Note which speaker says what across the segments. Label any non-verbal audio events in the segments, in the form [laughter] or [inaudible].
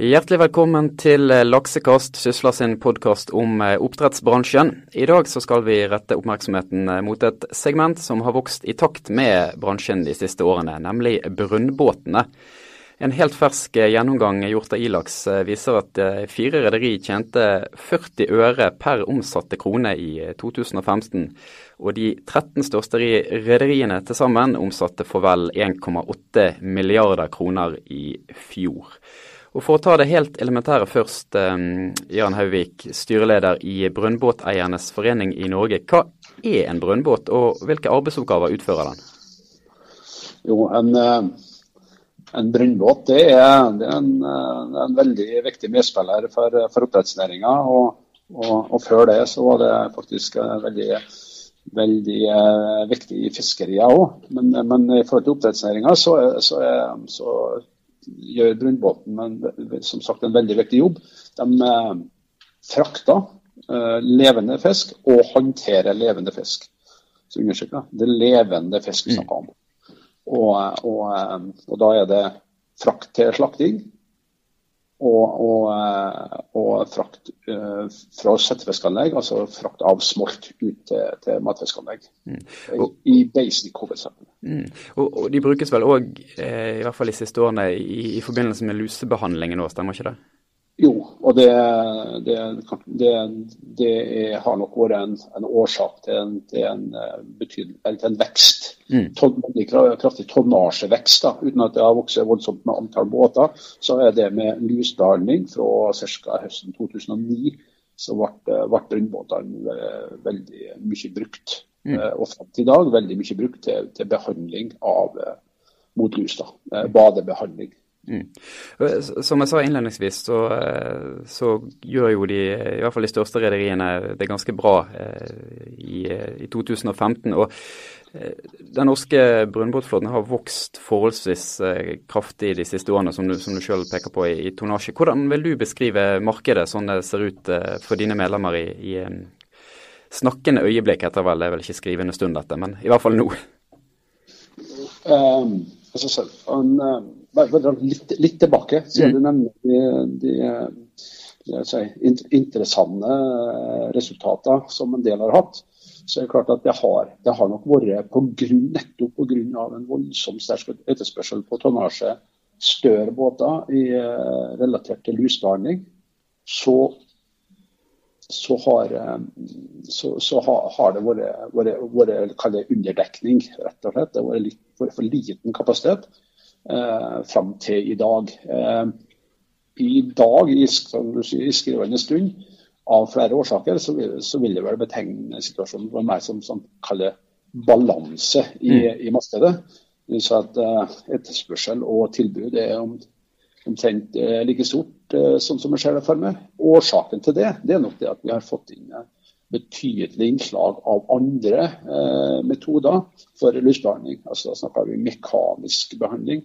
Speaker 1: Hjertelig velkommen til Laksekast, Sysla sin podkast om eh, oppdrettsbransjen. I dag så skal vi rette oppmerksomheten eh, mot et segment som har vokst i takt med bransjen de siste årene, nemlig brønnbåtene. En helt fersk eh, gjennomgang gjort av Ilaks viser at fire rederi tjente 40 øre per omsatte krone i 2015. Og de 13 største rederiene til sammen omsatte for vel 1,8 milliarder kroner i fjor. Og For å ta det helt elementære først, um, Jan Haugvik, styreleder i Brønnbåteiernes forening i Norge. Hva er en brønnbåt, og hvilke arbeidsoppgaver utfører den?
Speaker 2: Jo, En, eh, en brønnbåt det er, det er en, eh, en, veldig viktig medspiller for, for oppdrettsnæringa. Og, og, og, før det så var det faktisk veldig, veldig viktig i fiskeria òg. Men, men, i forhold til oppdrettsnæringa så, så, så gjør Brundbåten en, som sagt en veldig viktig jobb. De eh, frakter eh, levende fisk og håndterer levende fisk. Så understreker det er levende fisk vi snakker om. Og, og, eh, og da er det frakt til slakting, og, og, eh, og frakt uh, fra settefiskanlegg, altså frakt av smolt ut til, til matfiskanlegg. Mm. I basic hovedsak.
Speaker 1: Mm. Og, og, de brukes vel òg, eh, i hvert fall de siste årene, i, i forbindelse med lusebehandlingen nå, stemmer ikke det?
Speaker 2: Og det, det, det, det er, har nok vært en, en årsak til en, til en, eh, til en vekst. Mm. Ton, kraftig tonnasjevekst. Da. Uten at det har vokst voldsomt med antall båter, så er det med lusdaling fra ca. høsten 2009 så ble, ble brønnbåtene veldig mye brukt. Mm. Eh, og fram til i dag veldig mye brukt til, til behandling av eh, mot lus. da, Badebehandling. Mm.
Speaker 1: Som jeg sa innledningsvis, så, eh, så, gjør jo de, i hvert fall de største rederiene, det ganske bra eh, i, i, 2015. Og eh, den norske brønnbåtflåten har vokst forholdsvis kraftig de siste årene, som du, som selv peker på i, i tonnasje. Hvordan vil du beskrive markedet sånn det ser ut for dine medlemmer i, i snakkende øyeblikk, etter vel, det er vel ikke skrivende stund dette, men i hvert fall nå? [laughs]
Speaker 2: Um, altså, han, bare dra litt, litt, tilbake, siden du nevner de, de, de si, interessante resultater som en del har hatt. Så er det klart at det har, det har nok vært på grunn, nettopp pga. en voldsom sterk etterspørsel på tonnasje, større båter i, eh, relatert til lusbehandling, så, så, har, eh, så, så har, det vært, vært, vært underdekning, rett og slett. Det har vært litt, for, for liten kapasitet eh, fram til i dag. Eh, I dag, i, i skrivende stund, av flere årsaker, så vil, så vil det vel betegne situasjonen for meg som kaller balanse i, mm. i markedet. Så at uh, Etterspørsel og tilbud er om, omtrent uh, like stort uh, sånn som jeg ser det for meg. Årsaken til det det er nok det at vi har fått inn betydelig innslag av andre eh, metoder for lusbehandling. Altså, da snakker vi mekanisk behandling,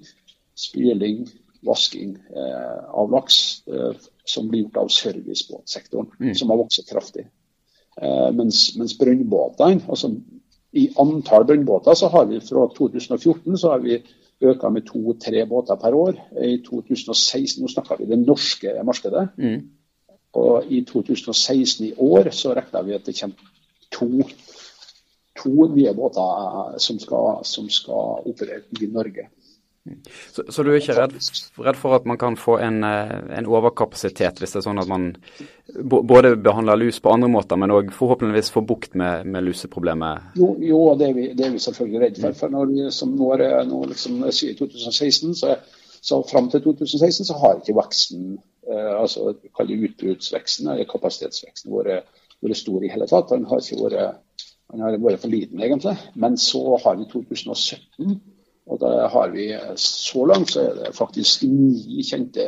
Speaker 2: spyling, vasking eh, av laks, eh, som blir gjort av servicebåtsektoren, mm. som har vokst kraftig. Eh, mens, mens brønnbåtene, altså i antall brønnbåter, så har vi fra 2014 så har vi økt med to-tre båter per år. I 2016, nå snakker vi det norske markedet. Mm. Og i 2016 i år så regner vi at det kommer to, to nye båter som skal, som skal operere i Norge.
Speaker 1: Så, så, du er ikke redd, redd, for at man kan få en, eh, en, overkapasitet hvis det er sånn at man både behandler lus på andre måter, men òg forhåpentligvis får bukt med, med luseproblemet?
Speaker 2: Jo, jo det, er vi, det, er vi, selvfølgelig redd for. For når vi, som nå er, nå liksom, i 2016, så, så fram til 2016 så har ikke veksten Eh, altså Utbruddsveksten eller kapasitetsveksten vært, vært stor i hele tatt. Den har ikke vært, den har vært for liten, egentlig. Men så har vi 2017, og da har vi så langt så er det faktisk ni kjente,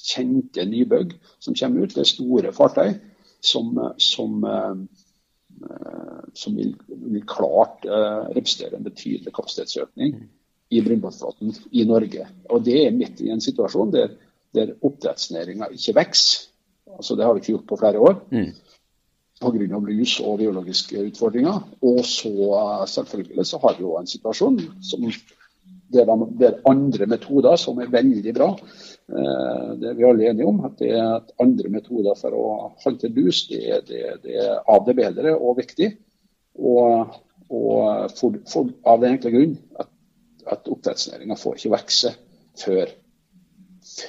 Speaker 2: kjente nybygg som kommer ut. Det er store fartøy som, som, eh, som vil, vil, klart representere en betydelig kapasitetsøkning i brønnbåtflåten i Norge. Og det er midt i en situasjon der der oppdrettsnæringa ikke vokser. Altså, det har vi ikke gjort på flere år. Mm. Pga. lus og biologiske utfordringer. Og så selvfølgelig så har vi òg en situasjon som, der, der, andre metoder som er veldig bra, det er vi alle enige om. At det er andre metoder for å håndtere lus. Det, det, det er av det bedre og viktig. Og, og for, for, av den enkle grunn at, at oppdrettsnæringa får ikke vokse før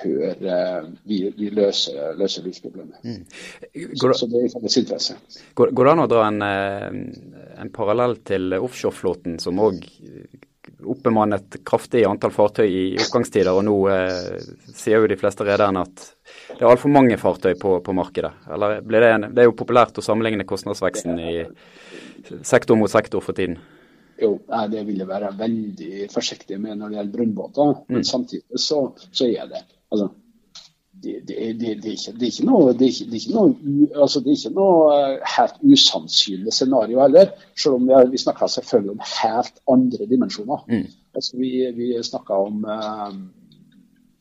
Speaker 2: før uh, vi, vi, løser, løser lusproblemet. Mm. Så, så, det er i felles interesse.
Speaker 1: Går, går, det an å dra en, eh, en parallell til offshoreflåten, som òg oppbemannet kraftig antall fartøy i oppgangstider, og nå eh, sier jo de fleste rederne at det er altfor mange fartøy på, på markedet. Eller det, en, det, er jo populært å sammenligne kostnadsveksten i sektor mot sektor for tiden.
Speaker 2: Jo, det vil jeg være veldig forsiktig med når det gjelder brønnbåter. Men mm. samtidig så, så, er det altså, det, det, det, det, er ikke, det er ikke noe, det er ikke, er ikke noe, altså det er ikke noe eh, helt usannsynlig scenario heller. Selv om vi, vi snakker selvfølgelig om helt andre dimensjoner. Mm. Altså vi, vi snakka om eh,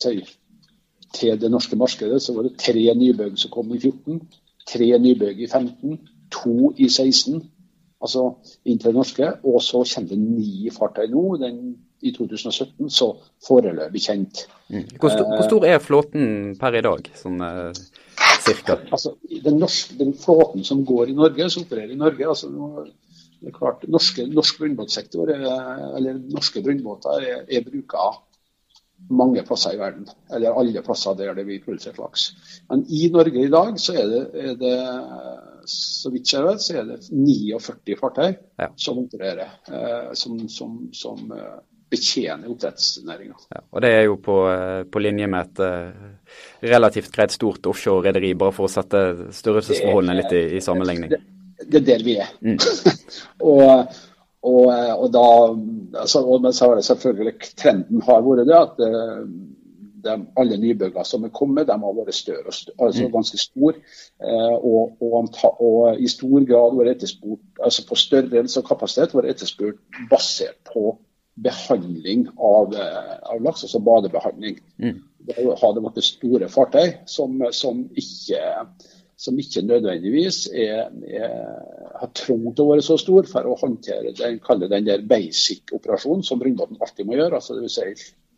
Speaker 2: til, til, det norske markedet så var det tre nybygg som kom i 14. Tre nybygg i 15. To i 16 altså inn til det norske. Og så kommer det ni fartøy nå. Den, I 2017 så foreløpig kjent.
Speaker 1: Mm. Hvor, stor, hvor, stor, er flåten per i dag, sånn eh, cirka? [laughs]
Speaker 2: Altså, den, norske, den, flåten som går i Norge, som opererer i Norge altså, det er klart, norske, Norsk brønnbåtsektor, eller norske brønnbåter, er, er bruka mange plasser i verden. Eller alle plasser der det blir produsert laks. Men i Norge i dag så er det, er det så vidt jeg vet, så er det 49 fartøy ja. som opererer, eh, som, som, som eh, betjener oppdrettsnæringa.
Speaker 1: Ja, og det er jo på, eh, på linje med et uh, relativt greit stort offshore-rederi, bare for å sette størrelsesforholdene litt i, i sammenligning.
Speaker 2: Det, det, er der vi er. Mm. [laughs] og, og, og, da altså, og så har det selvfølgelig Trenden har vært det at uh, de, alle nybyggene som er kommet, de har vært større, altså mm. ganske store. Eh, og, og, i stor grad vært etterspurt altså på størrelse og kapasitet vært etterspurt basert på behandling av, eh, av laks, altså badebehandling. Mm. Det har det vært store fartøy som, som, ikke, som ikke nødvendigvis er, er, har trengt å være så stor for å håndtere den, den der basic-operasjonen som brønnbåten alltid må gjøre. altså det vil si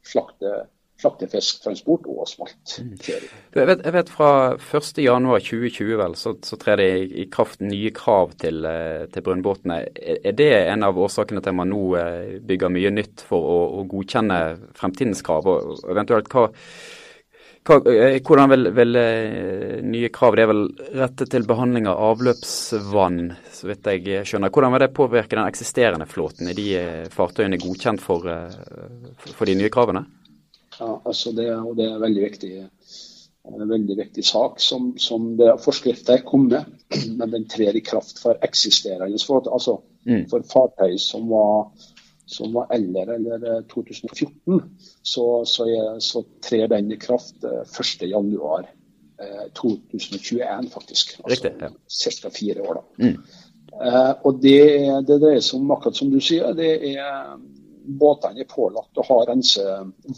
Speaker 2: slakte slaktefisktransport og asfaltkjøring.
Speaker 1: Mm. Jeg, vet, jeg vet fra 1.1.2020 vel, så, så trer det i, i, kraft nye krav til, eh, til brønnbåtene. Er det en av årsakene til at man nå eh, bygger mye nytt for å, å godkjenne fremtidens krav? Og eventuelt hva, hva, eh, hvordan vil, vil, nye krav Det er vel rettet til behandling av avløpsvann, så vidt jeg skjønner. Hvordan vil det påvirke den eksisterende flåten? Er de fartøyene godkjent for, for de nye kravene?
Speaker 2: Ja, altså det, og det er en veldig viktig, en veldig viktig sak som, som det forskriften er kommet, men den trer i kraft for eksisterende flåte. Altså mm. for fartøy som var, som var eldre eller 2014, eh, så, så, jeg, så trer den i kraft 1.1. Eh, 2021, eh, faktisk. Altså
Speaker 1: ja.
Speaker 2: Ca. fire år, da. Mm. Eh, og det, det dreier seg om, akkurat som du sier, det er båtene er pålagt å ha rense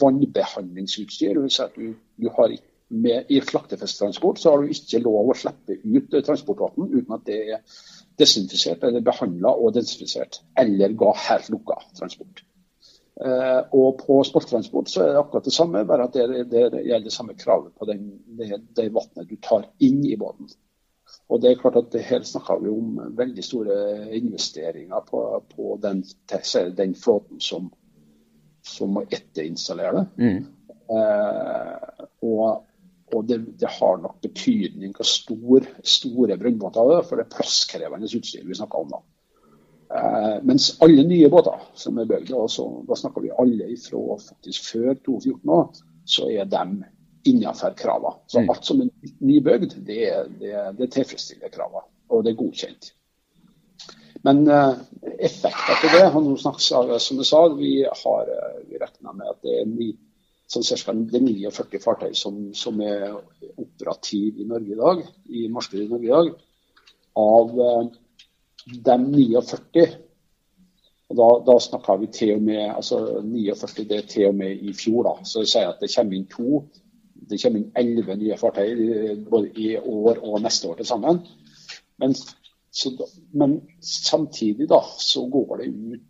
Speaker 2: vannbehandlingsutstyr. Det vil si at du, du har med, I slaktefisktransport så har du ikke lov å slippe ut transportvann uten at det er desinfisert eller behandla og desinfisert, eller ga helt lukka transport. Eh, og på sportstransport så er det akkurat det samme, bare at det, det, gjelder det samme kravet på det, det vannet du tar inn i båten. Og det er klart at Her snakker vi om veldig store investeringer på, på den, den, flåten som, som må etterinstallere det. Mm. Eh, og, og det, det, har nok betydning hvor stor, store brønnbåter det er, for det er plasskrevende utstyr vi snakker om da. Eh, mens alle nye båter som er bygd, da snakker vi alle ifra faktisk før 2014 år, så er de innenfor kravene. Så mm. alt som er nybygd, det, det, det tilfredsstiller kravene, og det er godkjent. Men uh, effekter til det har nå snakket, som jeg sa, vi har uh, vi regna med at det er ni, sånn cirka, det er 49 fartøy som, som, er operative i Norge i dag, i markedet i Norge i dag. Av uh, de 49 og Da, da snakker vi til og med altså 49 det er til og med i fjor. da, så jeg sier at Det kommer inn to det kommer inn elleve nye fartøy både i år og neste år til sammen. Men, så, men samtidig da, så går det ut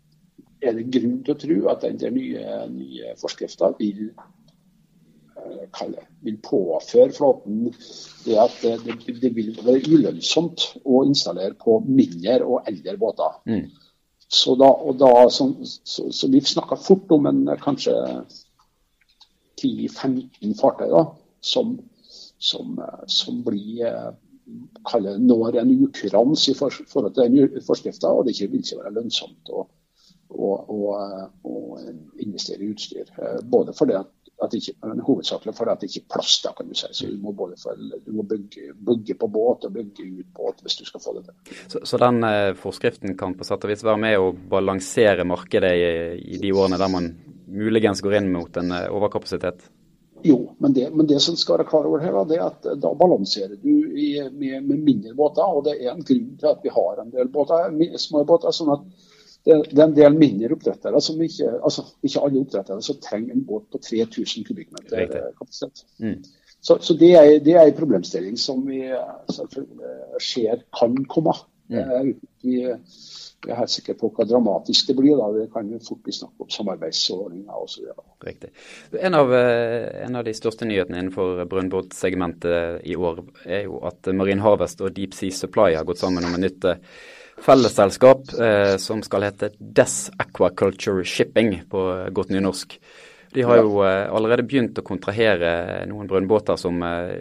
Speaker 2: Er det grunn til å tro at den nye, nye forskrifta vil kalle, vil påføre flåten det at det, det, vil være ulønnsomt å installere på mindre og eldre båter. Mm. Så, da, da, så, så, så, vi snakker fort om en kanskje 10-15 fartøy da, som, som, som blir kaller når en ukurans i forhold til den forskrifta, og det ikke vil ikke være lønnsomt å, å, å, å investere i utstyr. Både fordi at at ikke, men hovedsakelig fordi det ikke er plass da, kan du si. Så du må, både for, du må bygge, bygge, på båt og bygge ut båt hvis du skal få det til.
Speaker 1: Så, så den eh, forskriften kan på sett og vis være med å balansere markedet i, i, de årene der man muligens går inn mot en eh, overkapasitet?
Speaker 2: Jo, men det, men det som skal være klar over her, da, det er at da balanserer du i, med, med, mindre båter. og Det er en grunn til at vi har en del båter, små båter. sånn at det, det, er en del mindre oppdrettere som ikke altså ikke alle oppdrettere som trenger en båt på 3000 kubikkmeter eh, kapasitet. Mm. Så, så det, er, det, er, en problemstilling som vi selvfølgelig ser kan komme. Uh, vi, vi, er helt sikker på hva dramatisk det blir. da, Det kan jo fort bli snakk om samarbeidsordninger osv.
Speaker 1: Riktig. En av, eh, en av de største nyhetene innenfor brønnbåtsegmentet i år er jo at Marine Harvest og Deep Sea Supply har gått sammen om en nytt fellesselskap eh, som skal hete Des Aquaculture Shipping på godt nynorsk. De har jo eh, allerede begynt å kontrahere noen brønnbåter som eh,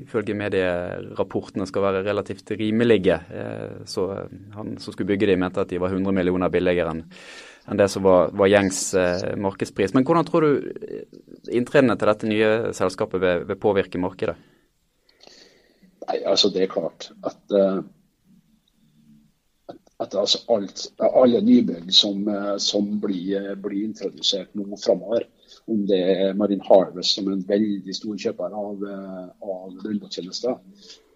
Speaker 1: ifølge medierapportene skal være relativt rimelige. Eh, så han som skulle bygge de mente at de var 100 millioner billigere enn det som var, var gjengs markedspris. Men hvordan tror du inntredene til dette nye selskapet vil, vil påvirke markedet?
Speaker 2: Nei, altså Det er klart at uh, at altså alt, alle nybygg som, som blir, blir, introdusert nå framover, om det er Marine Harvest som er en veldig stor kjøper av, eh, av brønnbåttjenester,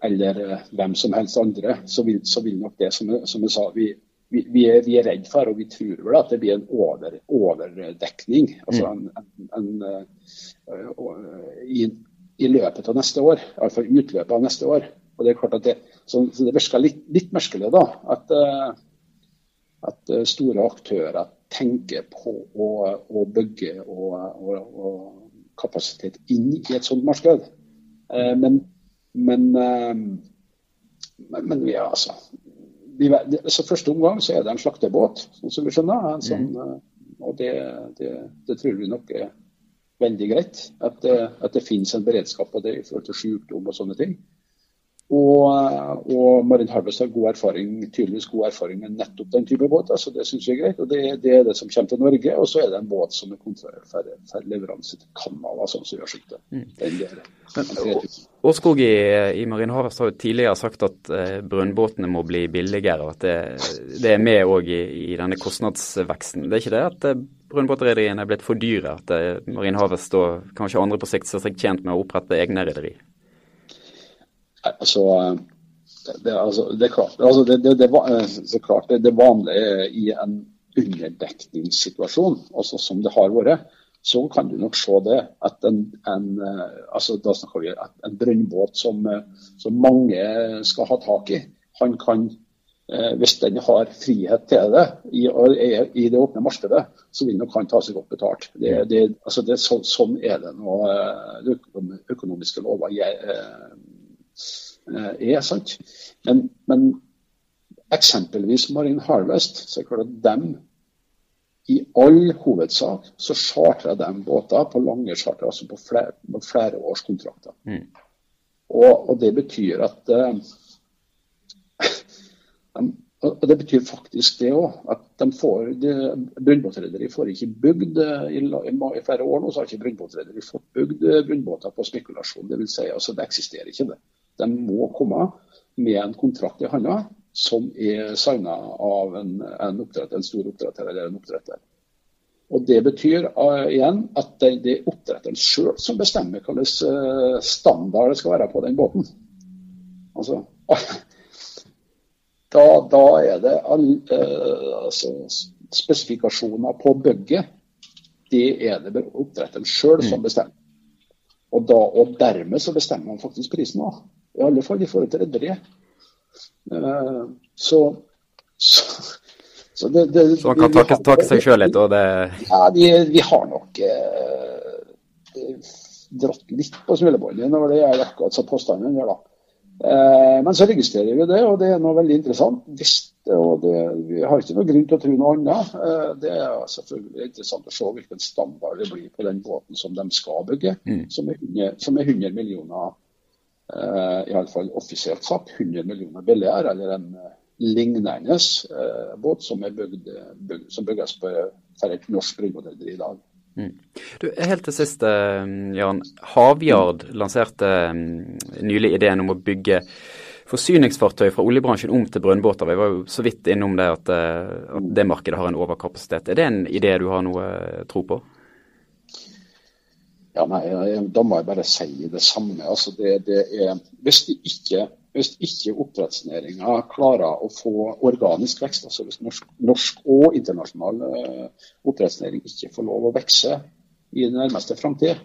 Speaker 2: eller eh, hvem som helst andre, så vil, så vil nok det, som, som jeg sa, vi, vi, vi, er, vi, er, redd for, og vi tror vel at det blir en over, overdekning. altså en, en, en, i, i, løpet av neste år, iallfall utløpet av neste år. Og Det er klart at det, så, så det virker litt, litt merkelig da, at, eh, at, eh, store aktører tenker på å, å bygge og, og, og, kapasitet inn i et sånt marked. Eh, men, men, men vi er altså vi, så Første omgang så er det en slaktebåt, sånn som vi skjønner. Sånn, mm. og det, det, det, tror vi nok er veldig greit. At det, at det finnes en beredskap på det i forhold til sykdom og sånne ting. Og, og Marine Harvest har god erfaring, tydeligvis god erfaring med nettopp den type båter, så det syns vi er greit. og det, det, er det som kommer til Norge. Og så er det en båt som er kontrollert for, leveranse til Canada, sånn som det.
Speaker 1: Mm. Årskog i, i Marine Harvest har jo tidligere sagt at eh, brønnbåtene må bli billigere, og at det, det er med òg i, i, denne kostnadsveksten. Det er ikke det at eh, brønnbåtrederiene er blitt for dyre? At eh, Marine Harvest og kanskje andre på sikt ser seg tjent med å opprette egne rederi?
Speaker 2: Altså, det, altså, det, er klart, altså det, det, det, så klart det, er vanlig i en underdekningssituasjon, altså som det har vært, så kan du nok se det at en, en altså da snakker vi en brønnbåt som, som, mange skal ha tak i, han kan hvis den har frihet til det i, i det åpne markedet, så vil nok han ta seg godt betalt. Det, det, altså det, så, sånn er det nå. De økonomiske lover Eh, er. sant? Men, men eksempelvis Marine Harvest, så er det klart at dem i all hovedsak så chartrer de båter på lange charter, altså på flere, på flere års kontrakter. Mm. Og, og, det betyr at [laughs] uh, og Det betyr faktisk det òg, at de får brønnbåtrederi får ikke bygd eh, i, i, i, flere år nå så har ikke brønnbåtrederi fått bygd brønnbåter på spekulasjon. Det vil si, altså det eksisterer ikke det. De må komme med en kontrakt i hånda som er signa av en, en, en, stor oppdretter eller en oppdretter. Og Det betyr uh, igjen at det, det er oppdretteren sjøl som bestemmer hvilken uh, standard det skal være på den båten. Altså, [laughs] da, da, er det uh, altså, spesifikasjoner på bygget. Det er det oppdretteren sjøl som mm. bestemmer. Og, da, og dermed så bestemmer man faktisk prisen òg. I alle fall i forhold til rederiet. Uh, så, så,
Speaker 1: så, det, det, så han kan takke, takke seg sjøl litt? og det...
Speaker 2: Ja, vi, vi har nok eh, dratt litt på smilebåndet når det er akkurat så påstanden gjør, da. Eh, men så registrerer vi det, og det er noe veldig interessant. Visst, og det, vi har ikke noe grunn til å tro noe annet. Eh, det er selvfølgelig interessant å se hvilken standard det blir på den båten som de skal bygge, mm. som, er 100, som, er 100, millioner, uh, iallfall offisielt sagt, 100 millioner billigere eller en lignende eh, båt som, bygd, bygd, som bygges på, et norsk grunnmodell i dag.
Speaker 1: Mm. Du, helt til sist, eh, Jan. Havyard lanserte mm, nylig ideen om å bygge forsyningsfartøy fra oljebransjen om til brønnbåter. Vi var jo så vidt innom det at, eh, at, det markedet har en overkapasitet. Er det en idé du har noe eh, tro på?
Speaker 2: Ja, nei, Da må jeg bare si det samme. Altså, det, det er, hvis, de ikke, hvis ikke oppdrettsnæringa klarer å få organisk vekst, altså hvis norsk, norsk og internasjonal uh, oppdrettsnæring ikke får lov å vokse i den nærmeste framtid,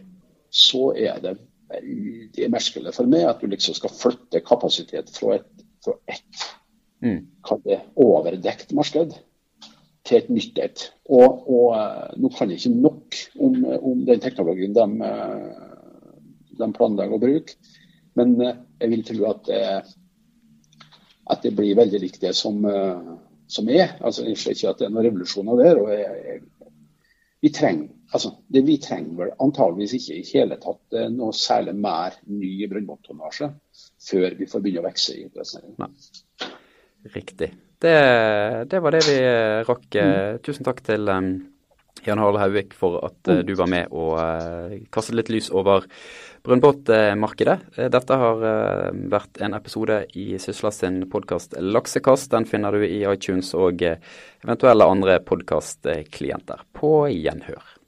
Speaker 2: så er det veldig merkelig for meg at du liksom skal flytte kapasitet fra et, fra et mm. overdekt marked til et nytt et. Og, og, eh, nå kan jeg ikke nok om, om den teknologien de, eh, de, planlegger å bruke, men eh, jeg vil tro at at det blir veldig likt det som, som er. Altså, jeg ser ikke at det er noen revolusjoner der. og jeg, jeg, vi trenger altså, det vi trenger vel antageligvis ikke i hele tatt noe særlig mer ny brønnbåttonnasje før vi får begynne å vokse i oppdrettsnæringen.
Speaker 1: Riktig. Det, det, var det vi eh, rakk. Mm. Tusen takk til um, Jan Harald Hauvik for at uh, du var med og uh, kastet litt lys over brønnbåtmarkedet. Dette har uh, vært en episode i Sysla sin podkast Laksekast. Den finner du i iTunes og eventuelle andre podkastklienter. På gjenhør.